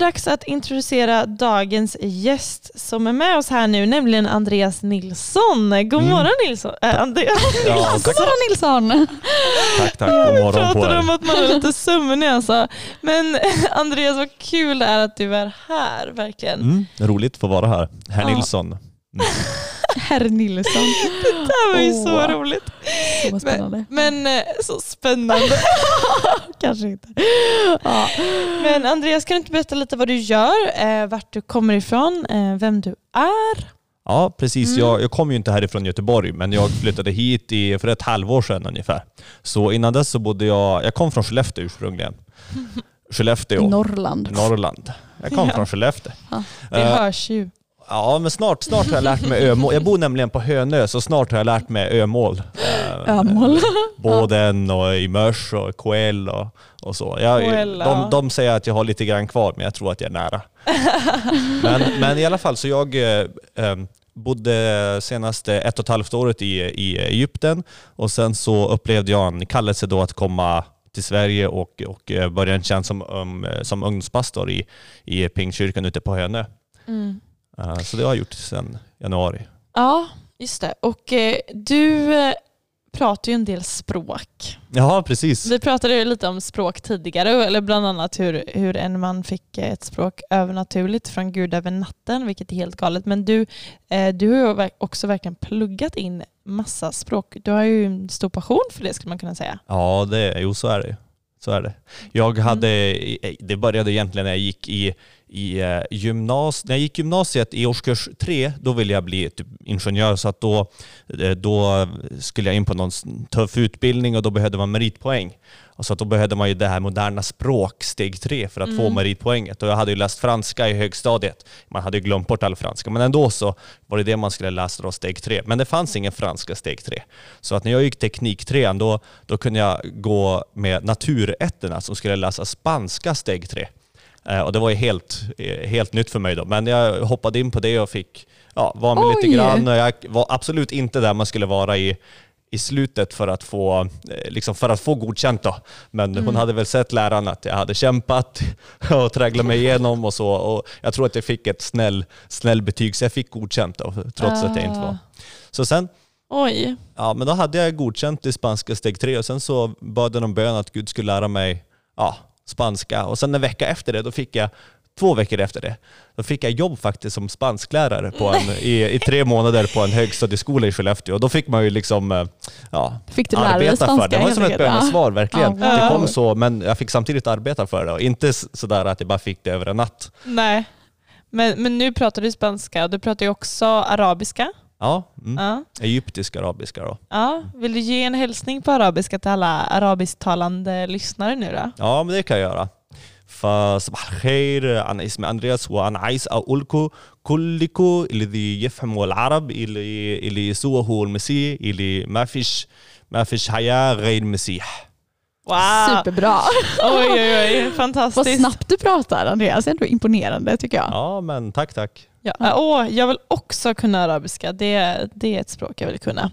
Dags att introducera dagens gäst som är med oss här nu, nämligen Andreas Nilsson. God Mm. morgon Nilsson. Äh, Andreas. Ja, God morgon Nilsson! tack, tack. God morgon på pratade om att man är lite sömnig alltså. Men Andreas, vad kul det är att du är här, verkligen. Mm, roligt att få vara här. Herr Ja. Nilsson. Herr Nilsson. Det här var ju så Åh. roligt. Så spännande. Men eh, så spännande. Kanske inte. Ja. Men Andreas, kan du inte berätta lite vad du gör, eh, vart du kommer ifrån, eh, vem du är? Ja, precis. Mm. Jag, jag kom ju inte härifrån Göteborg, men jag flyttade hit i, för ett halvår sedan ungefär. Så innan dess så bodde jag... Jag kom från Skellefteå ursprungligen. Skellefteå, Norrland. Norrland. Jag kom Ja. från Skellefteå. Det Eh, hörs ju. Ja, men snart, snart har jag lärt mig ömål. Jag bor nämligen på Hönö, så snart har jag lärt mig ömål. Eh, Ömål. Boden och i mörs och KL och, och så. Jag, de, de säger att jag har lite grann kvar, men jag tror att jag är nära. men, men i alla fall, så jag eh, eh, bodde senaste ett och ett halvt året i, i Egypten och sen så upplevde jag en kallelse då att komma till Sverige och, och eh, börja en tjänst som, um, som ungdomspastor i, i Pingstkyrkan ute på Hönö. Mm. Eh, så det har jag gjort sedan januari. Ja, just det. Och eh, du eh, pratar ju en del språk. Ja, precis. Vi pratade ju lite om språk tidigare, eller bland annat hur, hur en man fick ett språk övernaturligt från Gud över natten, vilket är helt galet. Men du, du har ju också verkligen pluggat in massa språk. Du har ju en stor passion för det skulle man kunna säga. Ja, det, jo så är det. Så är det. Jag hade, det började egentligen när jag gick i, i eh, gymnas, när jag gick gymnasiet i årskurs tre, då ville jag bli typ ingenjör så att då, eh, då skulle jag in på någon tuff utbildning och då behövde man meritpoäng. Och så att då behövde man ju det här moderna språk, steg tre, för att få Mm. meritpoänget. Och jag hade ju läst franska i högstadiet. Man hade ju glömt bort all franska, men ändå så var det det man skulle läsa då, steg tre. Men det fanns ingen franska steg tre. Så att när jag gick teknik trean, då, då kunde jag gå med naturätterna som skulle läsa spanska steg tre. Eh, och det var ju helt, eh, helt nytt för mig då. Men jag hoppade in på det och fick ja, vara med lite Oj! grann. Och jag var absolut inte där man skulle vara i, i slutet för att få, eh, liksom för att få godkänt då. Men hon hade väl sett läraren att jag hade kämpat och tragglat mig igenom och så. Och jag tror att jag fick ett snäll, snäll betyg så jag fick godkänt då, trots att jag inte var. Så sen Oj. Ja, men då hade jag godkänt i spanska steg tre och sen så bad jag om bön att Gud skulle lära mig ja, spanska. Och sen en vecka efter det, då fick jag, två veckor efter det, då fick jag jobb faktiskt som spansklärare på en, i, i tre månader på en högstadieskola i Skellefteå. Och då fick man ju liksom eh, ja, Fick du arbeta för det. Det var som ett bönesvar verkligen. Ja, Det kom så, men jag fick samtidigt arbeta för det och inte sådär att jag bara fick det över en natt. Nej. Men, men nu pratar du spanska och du pratar ju också arabiska. Ja, mm. Ja. egyptisk arabiska då. Ja. Vill du ge en hälsning på arabiska till alla arabisktalande lyssnare nu då? Ja, men det kan jag göra. فصباح الخير أنا اسمي أندرياس وأنا عايز أقول لكم كلكم الذي يفهموا العرب اللي اللي يسوع هو المسيح اللي ما فيش ما فيش حياة غير المسيح Wow! Superbra. Oj, oj, oj. Vad Fantastiskt. snabbt du pratar Andreas. Det är ändå imponerande tycker jag. Ja, men tack, tack. Ja. Åh, jag vill också kunna arabiska. Det, det är ett språk jag vill kunna.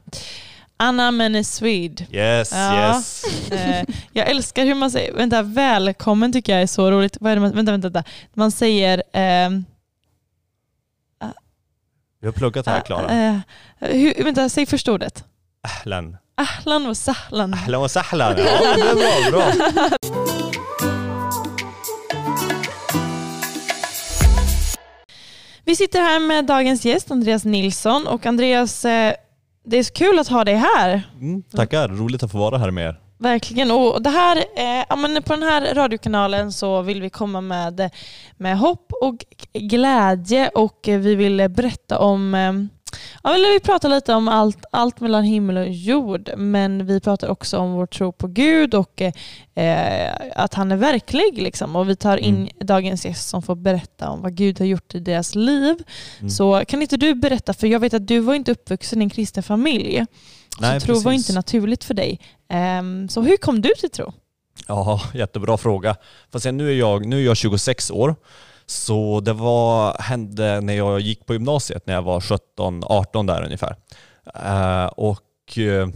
Anna men Swede. Yes, Ja. yes. Eh, jag älskar hur man säger, vänta, välkommen tycker jag är så roligt. Vad är det man, vänta, vänta, vänta. Man säger, ehm, Vi har pluggat här, Klara. eh, hur, vänta, säg första ordet. Ahlan. Ahlan och sahlan. Ahlan wa sahlan. Ja, det är bra, bra. Vi sitter här med dagens gäst Andreas Nilsson och Andreas, eh, det är så kul att ha dig här. Mm, tackar, roligt att få vara här med er. Verkligen. Och det här, eh, på den här radiokanalen så vill vi komma med, med hopp och glädje och vi vill berätta om eh, Ja, eller vi pratar lite om allt, allt mellan himmel och jord, men vi pratar också om vår tro på Gud och eh, att han är verklig. Liksom. Och vi tar in Mm. dagens gäst som får berätta om vad Gud har gjort i deras liv. Mm. Så kan inte du berätta, för jag vet att du var inte uppvuxen i en kristen familj. Nej, så tro var precis. inte naturligt för dig. Ehm, så hur kom du till tro? Ja, jättebra fråga. Fast nu, är jag, nu är jag 26 år. Så det var, hände när jag gick på gymnasiet, när jag var 17-18 där ungefär. Eh, och eh,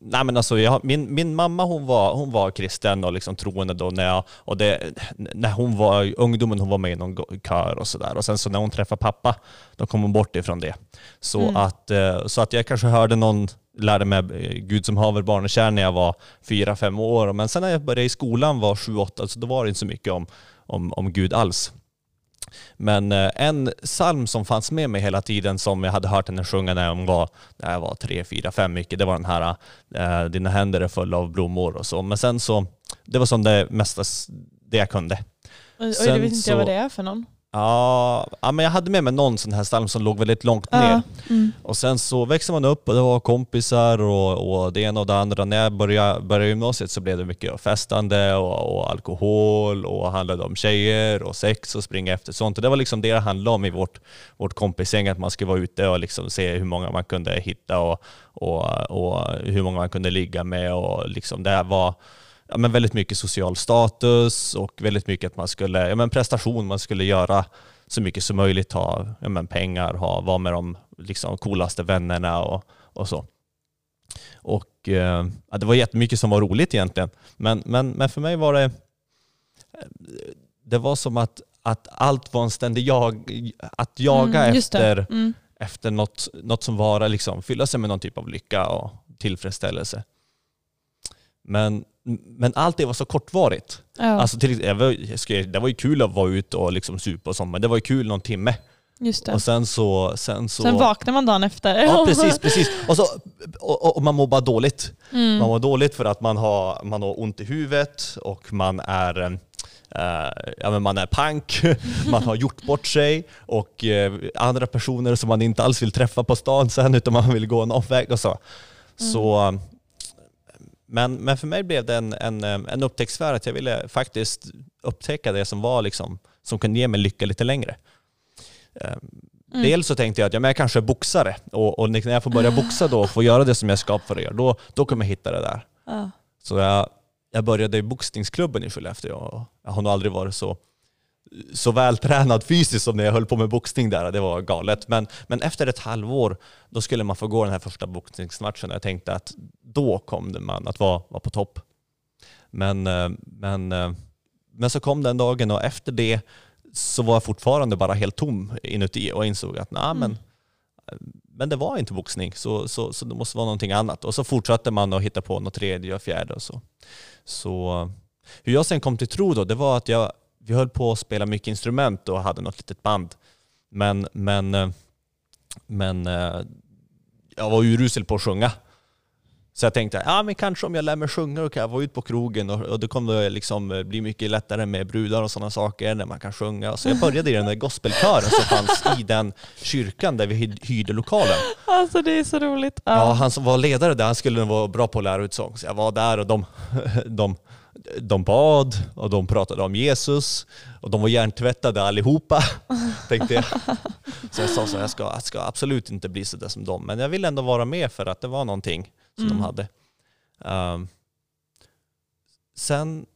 nej men alltså jag, min, min mamma hon var, hon var kristen och liksom troende då när, jag, och det, när hon var ungdomen, hon var med i någon kör och sådär. Och sen så när hon träffade pappa, då kom hon bort ifrån det. Så, Mm. att, eh, så att jag kanske hörde någon, lärde mig Gud som haver barnekär när jag var fyra, fem år. Men sen när jag började i skolan var sju, åtta, så då var det inte så mycket om, om, om Gud alls. Men eh, en psalm som fanns med mig hela tiden som jag hade hört henne sjunga när, hon var, när jag var tre, fyra, fem mycket, det var den här eh, Dina händer är fulla av blommor och så. Men sen så, det var som det mesta det jag kunde. Oj, Sen det vet inte så- jag vad det är för någon. Ja, ja, men jag hade med mig någon sån här psalm som låg väldigt långt ner. Ja. Mm. Och sen så växte man upp och det var kompisar och, och det ena och det andra. När jag började, började gymnasiet så blev det mycket festande och, och alkohol och handlade om tjejer och sex och springa efter sånt. Och det var liksom det det handlade om i vårt, vårt kompisgäng, att man skulle vara ute och liksom se hur många man kunde hitta och, och, och hur många man kunde ligga med. Och liksom det var ja, men väldigt mycket social status och väldigt mycket att man skulle, ja, men prestation, man skulle göra så mycket som möjligt, ha ja, men pengar, ha, vara med de liksom, coolaste vännerna och, och så. Och eh, ja, det var jättemycket som var roligt egentligen. Men, men, men för mig var det, det var som att, att allt var en ständig jag, att jaga Mm, efter, Mm. efter något, något som var liksom, fylla sig med någon typ av lycka och tillfredsställelse. Men, men allt det var så kortvarigt. Ja, Alltså till, jag var, det var ju kul att vara ute och liksom supa och sånt, men det var ju kul någon timme. just det. Och sen så... Sen, så, Sen vaknar man dagen efter. Ja precis, precis. Och, så, och, och, man mår bara dåligt. Mm. Man mår dåligt för att man har, man har ont i huvudet och man är, eh, ja, men man är pank, man har gjort bort sig och eh, andra personer som man inte alls vill träffa på stan sen utan man vill gå en omväg och så. så men, men för mig blev det en, en, en upptäcktsfär att jag ville faktiskt upptäcka det som var liksom, som kunde ge mig lycka lite längre. Eh, Mm. Dels så tänkte jag att ja, men jag kanske är boxare och, och när jag får börja boxa då och få göra det som jag är skapad för att göra, då, då kommer jag hitta det där. Ja. Så jag, jag började i boxningsklubben i Skellefteå och jag har nog aldrig varit så, så vältränad fysiskt som när jag höll på med boxning där. Det var galet. Men, men efter ett halvår då skulle man få gå den här första boxningsmatchen jag tänkte att då kom det man att vara, vara på topp. Men, eh, men, eh, men så kom den dagen och efter det så var jag fortfarande bara helt tom inuti och insåg att nej, men, men det var inte boxning så, så, så det måste vara någonting annat. Och så fortsatte man att hitta på något tredje och fjärde och så. Så hur jag sen kom till tro då, det var att jag, vi höll på att spela mycket instrument och hade något litet band. Men, men, eh, men eh, jag var urusel på att sjunga. Så jag tänkte, ja men kanske om jag lär mig sjunga och kan jag vara ute på krogen och, och det kommer det liksom eh, bli mycket lättare med brudar och sådana saker när man kan sjunga. Så jag började i den där gospelkören som fanns i den kyrkan där vi hy- hyrde lokalen. Alltså det är så roligt. Ja. Ja, han som var ledare där, han skulle vara bra på att lära ut sång. Så jag var där och de, de, de bad och de pratade om Jesus och de var hjärntvättade allihopa, tänkte jag. Så jag sa så jag ska, jag ska absolut inte bli sådär som dem, men jag vill ändå vara med för att det var någonting som Mm. de hade. Ehm, sen,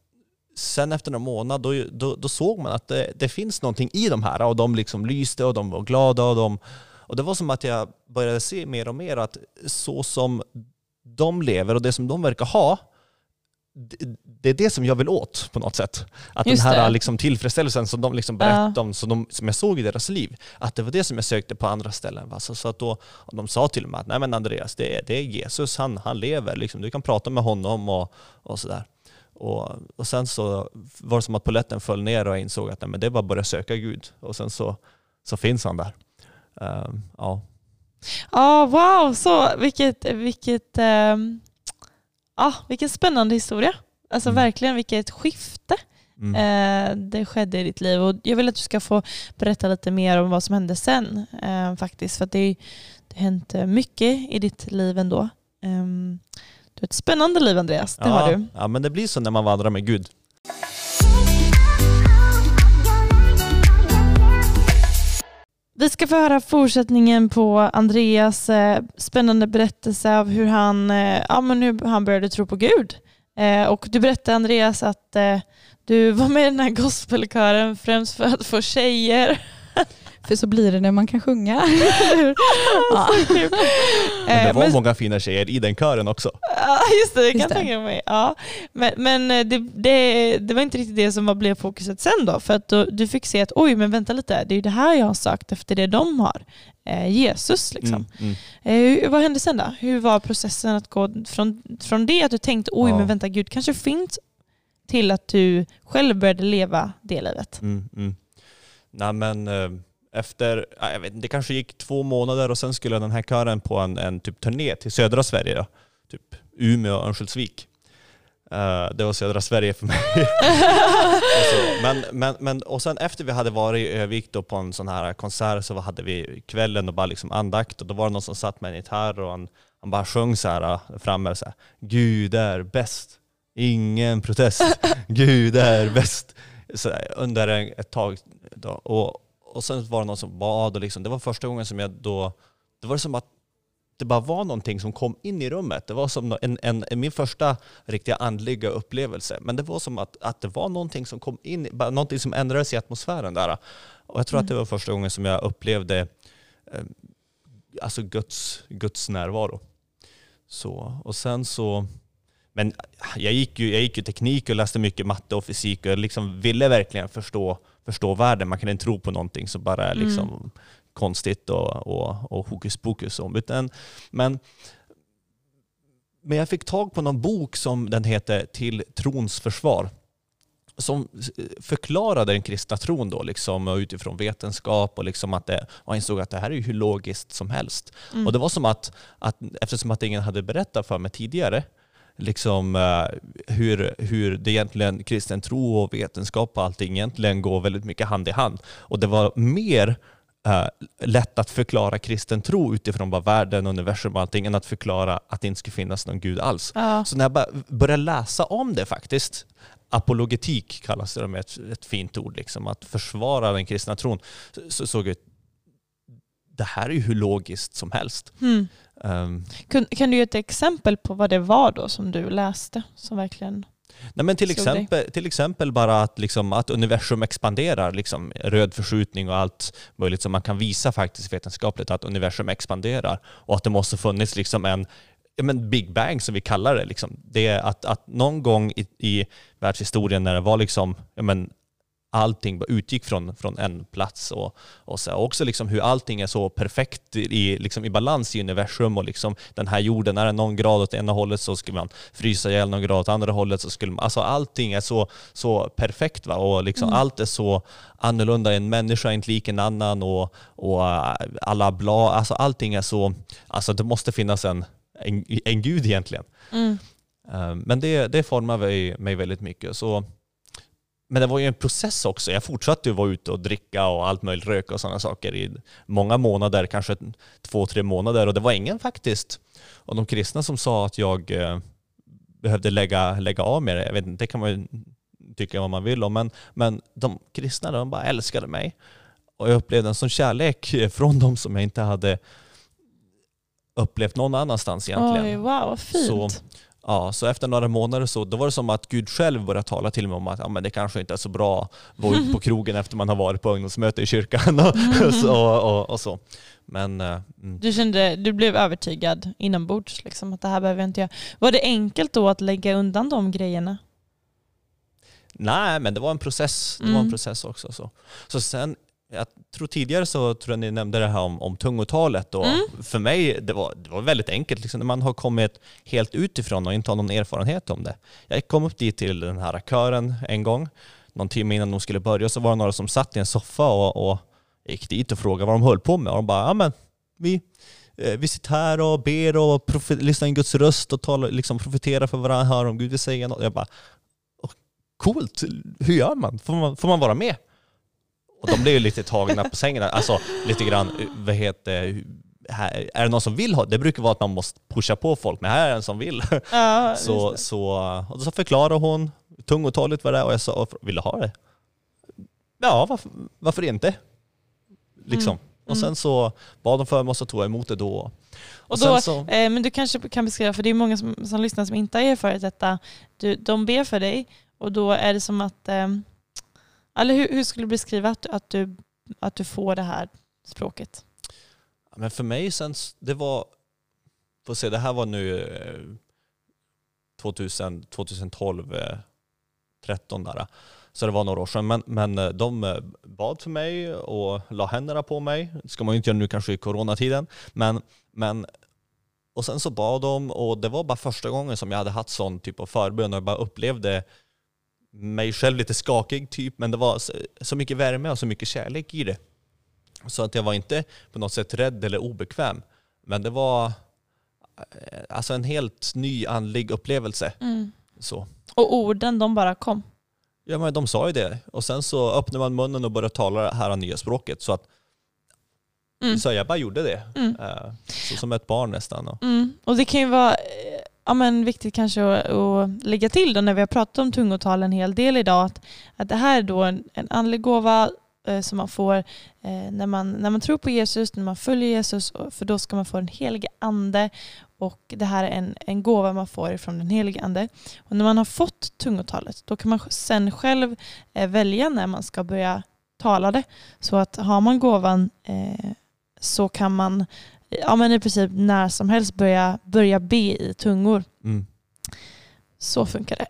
sen efter några månader, då, då, då såg man att det, det finns någonting i de här och de liksom lyste och de var glada och de och det var som att jag började se mer och mer att så som de lever och det som de verkar ha, det, är det som jag vill åt på något sätt. Att Just den här det. liksom tillfredsställelsen som de liksom berättade om, som, de, som jag såg i deras liv, att det var det som jag sökte på andra ställen. Va? Så, så att då, de sa till mig att nej men Andreas, det är, det är Jesus, han, han lever, liksom. du kan prata med honom och, och sådär. Och, och sen så var det som att polletten föll ner och jag insåg att nej, men det var bara att börja söka Gud. Och sen så, så finns han där. Ehm, ja. Ja, wow, så vilket, vilket, ehm, ah, vilken spännande historia. Alltså Mm. verkligen vilket skifte Mm. eh, det skedde i ditt liv. Och jag vill att du ska få berätta lite mer om vad som hände sen eh, faktiskt. För det, det har hänt eh, mycket i ditt liv ändå. Ehm, du har ett spännande liv Andreas, det ja, har du. Ja, men det blir så när man vandrar med Gud. Vi ska få höra fortsättningen på Andreas eh, spännande berättelse av hur han, eh, ja, men hur han började tro på Gud. Eh, och du berättade Andreas att du var med i den här gospelkören främst för att få tjejer. För så blir det när man kan sjunga. ja. Men det Eh, var men- många fina tjejer i den kören också. Ja, just det. Det kan Just jag tänka mig. Ja. Men, men eh, det, det, det var inte riktigt det som var blev fokuset sen då. För att då, du fick se att oj, men vänta lite, det är ju det här jag har sökt efter det de har. Eh, Jesus liksom. Mm, mm. Eh, hur, vad hände sen då? Hur var processen att gå från, från det att du tänkte oj, Ja. men vänta, Gud kanske finns till att du själv började leva det livet? Mm, mm. Nej men eh, efter, ja, jag vet inte, det kanske gick två månader och sen skulle den här kören på en, en typ turné till södra Sverige då. Typ Umeå och Örnsköldsvik. Eh, det var södra Sverige för mig. och. Men, men, men, och sen efter vi hade varit i Övik då på en sån här konsert så hade vi kvällen och bara liksom andakt och då var det någon som satt med en gitarr och han, han bara sjöng så här eh, framme så här, Gud är bäst, ingen protest, Gud är bäst. Så här, under en, ett tag då. Och, och sen var det någon som bad och liksom, det var första gången som jag då, det var som att det bara var någonting som kom in i rummet. Det var som en, en, en, min första riktiga andliga upplevelse. Men det var som att, att det var någonting som kom in, någonting som ändrades i atmosfären där. Och jag tror att det var första gången som jag upplevde eh, alltså Guds, Guds närvaro. Så, och sen så, men jag gick, ju, jag gick ju teknik och läste mycket matte och fysik och jag liksom ville verkligen förstå, förstå världen. Man kan inte tro på någonting som bara är liksom konstigt och, och, och hokus pokus. om. Utan, men, men jag fick tag på någon bok som den heter Till trons försvar som förklarade den kristna tron då, liksom, utifrån vetenskap och, liksom att det, och insåg att det här är hur logiskt som helst. Mm. Och det var som att, att, eftersom att ingen hade berättat för mig tidigare, liksom, eh, hur, hur det egentligen kristen tro och vetenskap och allting egentligen går väldigt mycket hand i hand. Och det var mer eh, lätt att förklara kristen tro utifrån vad världen, universum och allting, än att förklara att det inte skulle finnas någon gud alls. Ja. Så när jag bara började läsa om det faktiskt, apologetik kallas det med ett, ett fint ord, liksom, att försvara den kristna tron, så, så såg jag det här är ju hur logiskt som helst. Mm. Um, Kan, kan du ge ett exempel på vad det var då som du läste? Som verkligen... nej men till, dig. exempel, till exempel bara att, liksom, att universum expanderar, liksom, röd förskjutning och allt möjligt som man kan visa faktiskt vetenskapligt att universum expanderar och att det måste funnits liksom en ja, men Big Bang som vi kallar det. Liksom. Det är att, att någon gång i, i världshistorien när det var liksom, ja, men allting bara utgick från, från en plats och, och så, också liksom hur allting är så perfekt i, liksom i balans i universum och liksom den här jorden, är det någon grad åt ena hållet så skulle man frysa ihjäl någon grad åt andra hållet så skulle man, alltså allting är så, så perfekt va? och liksom Mm. allt är så annorlunda, en människa är inte lik en annan och, och äh, alla bla, alltså allting är så, alltså det måste finnas en, en, en gud egentligen. Mm. Eh, Men det, det formar mig väldigt mycket. Så, men det var ju en process också. Jag fortsatte ju vara ute och dricka och allt möjligt, röka och sådana saker i många månader, kanske två, tre månader. Och det var ingen faktiskt av de kristna som sa att jag eh, behövde lägga, lägga av med det. Jag vet inte, det kan man ju tycka vad man vill om. Men, men de kristna de bara älskade mig. Och jag upplevde en sån kärlek från dem som jag inte hade upplevt någon annanstans egentligen. Oj, wow, vad fint. Så, ja, så efter några månader så då var det som att Gud själv började tala till mig om att ja, men det kanske inte är så bra att vara ute på krogen efter man har varit på ungdomsmöte i kyrkan och, så, och, och så. Men eh, mm. Du kände, du blev övertygad inombords liksom, att det här behöver jag inte göra. Var det enkelt då att lägga undan de grejerna? nej, men det var en process. Det var en Mm. process också. Så, så sen, jag tror tidigare så tror jag ni nämnde det här om, om tungotalet. Och Mm. För mig det var det var väldigt enkelt liksom, när man har kommit helt utifrån och inte har någon erfarenhet om det. Jag kom upp dit till den här kören en gång, någon timme innan de skulle börja, så var det några som satt i en soffa och, och gick dit och frågade vad de höll på med. Och de bara, ja men vi, eh, vi sitter här och ber och lyssnar in Guds röst och talar, liksom profeterar för varandra, hör om Gud vill säga något. Jag bara, "Åh, coolt, hur gör man? Får man, får man vara med? Och de blev ju lite tagna på sängen. Alltså lite grann, eh, vad heter här, är det någon som vill ha det? brukar vara att man måste pusha på folk, men här är det en som vill. Ja, Så, så, och så förklarade hon tungotalet vad det är och jag sa, vill du ha det? Ja, varför, varför inte? Liksom. Mm. Och sen så bad de för mig och så tog jag emot det då. Och, Och då, så, eh, men du kanske kan beskriva, för det är många som, som lyssnar som inte har erfarit detta. Du, de ber för dig och då är det som att, eh, eller hur, hur skulle du beskriva att, att du att du får det här språket? Men för mig sen, det var, får se, det här var nu eh, 2000, 2012, eh, 13 där. Eh. Så det var några år sedan. Men, men eh, de eh, bad för mig och la händerna på mig. Det ska man ju inte göra nu kanske i coronatiden. Men, men, och sen så bad de och det var bara första gången som jag hade haft sån typ av förbön och jag bara upplevde mig själv lite skakig typ, men det var så, mycket värme och så mycket kärlek i det. Så att jag var inte på något sätt rädd eller obekväm. Men det var eh, alltså en helt ny andlig upplevelse. Så. Och orden, de bara kom. Ja men de sa ju det. Och sen så öppnade man munnen och började tala det här nya språket. Så att Mm. så jag bara gjorde det. Mm. Eh, Så som ett barn nästan. Och, Mm. Och det kan ju vara ja, men viktigt kanske att, att lägga till då när vi har pratat om tungotal en hel del idag att, att det här är då en, en andlig gåva eh, som man får eh, när, man, när man tror på Jesus, när man följer Jesus, för då ska man få den helige ande och det här är en, en gåva man får ifrån den helige ande. Och när man har fått tungotalet då kan man sen själv eh, välja när man ska börja tala det. Så att har man gåvan eh, så kan man ja, men i princip när som helst börja, börja be i tungor. mm. Så funkar det.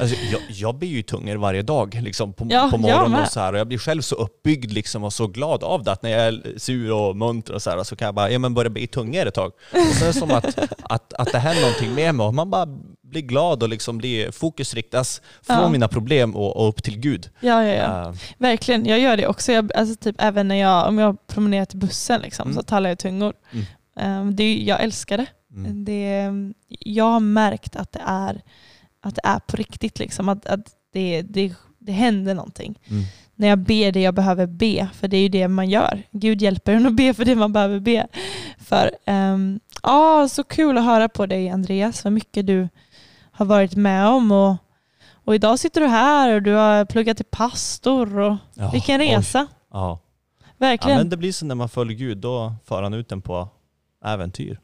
Alltså, jag, jag ber ju tungor varje dag liksom, på, Ja, på morgonen och så här, och jag blir själv så uppbyggd liksom, och så glad av det att när jag är sur och munter och så här, så kan jag bara ja, men börja be i tungor ett tag. Och sen är det som att, att, att det händer någonting med mig och man bara blir glad och liksom blir, fokus riktas från Ja. mina problem och, och upp till Gud. Ja, ja, ja. Eh, Verkligen, jag gör det också. Jag, alltså typ även när jag, om jag promenerar till bussen liksom, Mm. så talar jag tungor. Mm. Ehm, det, jag älskar det. mm. det. Jag har märkt att det är, att det är på riktigt. Liksom, att, att det, det, det händer någonting. Mm. När jag ber det jag behöver be, för det är ju det man gör. Gud hjälper en att be för det man behöver be för. Um, ah, så kul att höra på dig Andreas, vad mycket du har varit med om. Och, och idag sitter du här och du har pluggat till pastor. Och, Ja, vilken resa. Ja. ja, Verkligen. men det blir så när man följer Gud, då för han ut en på äventyr.